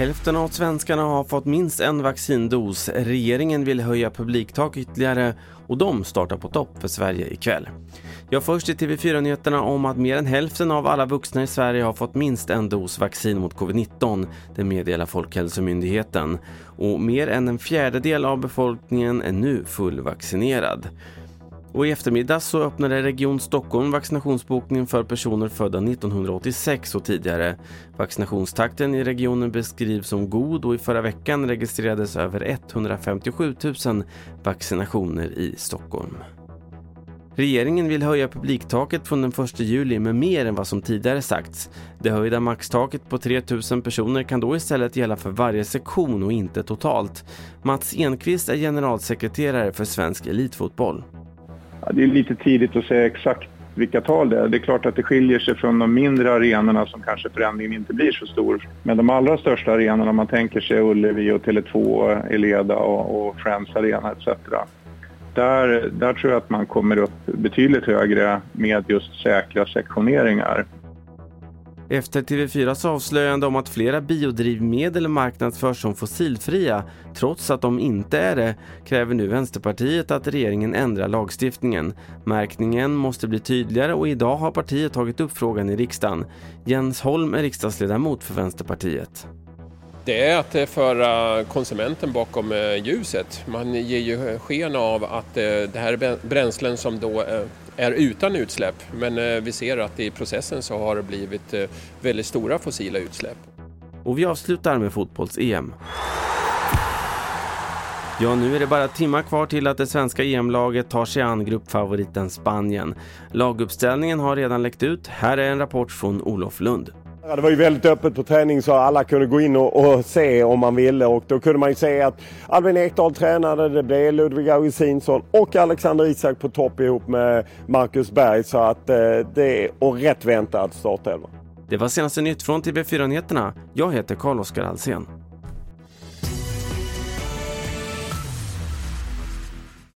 Hälften av svenskarna har fått minst en vaccindos. Regeringen vill höja publiktak ytterligare och de startar på topp för Sverige ikväll. Jag först i TV4-nyheterna om att mer än hälften av alla vuxna i Sverige har fått minst en dos vaccin mot covid-19. Det meddelar Folkhälsomyndigheten. Och mer än en fjärdedel av befolkningen är nu fullvaccinerad. Och i eftermiddag så öppnade Region Stockholm vaccinationsbokningen för personer födda 1986 och tidigare. Vaccinationstakten i regionen beskrivs som god och i förra veckan registrerades över 157 000 vaccinationer i Stockholm. Regeringen vill höja publiktaket från den 1 juli med mer än vad som tidigare sagts. Det höjda maxtaket på 3 000 personer kan då istället gälla för varje sektion och inte totalt. Mats Enqvist är generalsekreterare för Svensk Elitfotboll. Ja, det är lite tidigt att säga exakt vilka tal det är. Det är klart att det skiljer sig från de mindre arenorna som kanske förändringen inte blir så stor. Men de allra största arenorna, om man tänker sig Ullevi och Tele2, Eleda och, och Friends Arena etc. Där, där tror jag att man kommer upp betydligt högre med just säkra sektioneringar. Efter TV4s avslöjande om att flera biodrivmedel marknadsförs som fossilfria trots att de inte är det kräver nu Vänsterpartiet att regeringen ändrar lagstiftningen. Märkningen måste bli tydligare och idag har partiet tagit upp frågan i riksdagen. Jens Holm är riksdagsledamot för Vänsterpartiet. Det är att eh, föra konsumenten bakom eh, ljuset. Man ger ju eh, sken av att det här är bränslen som då är utan utsläpp men vi ser att i processen så har det blivit väldigt stora fossila utsläpp. Och vi avslutar med fotbolls-EM. Ja, nu är det bara timmar kvar till att det svenska EM-laget tar sig an gruppfavoriten Spanien. Laguppställningen har redan läckt ut. Här är en rapport från Olof Lund. Det var ju väldigt öppet på träning så alla kunde gå in och, och, se om man ville och då kunde man ju se att Albin Ekdal tränade, det blev Ludvig Augustinsson och Alexander Isak på topp ihop med Marcus Berg så att eh, det är och rätt väntat startelva. Det var senaste nytt från TV4 Nyheterna. Jag heter Carl-Oskar Alsen.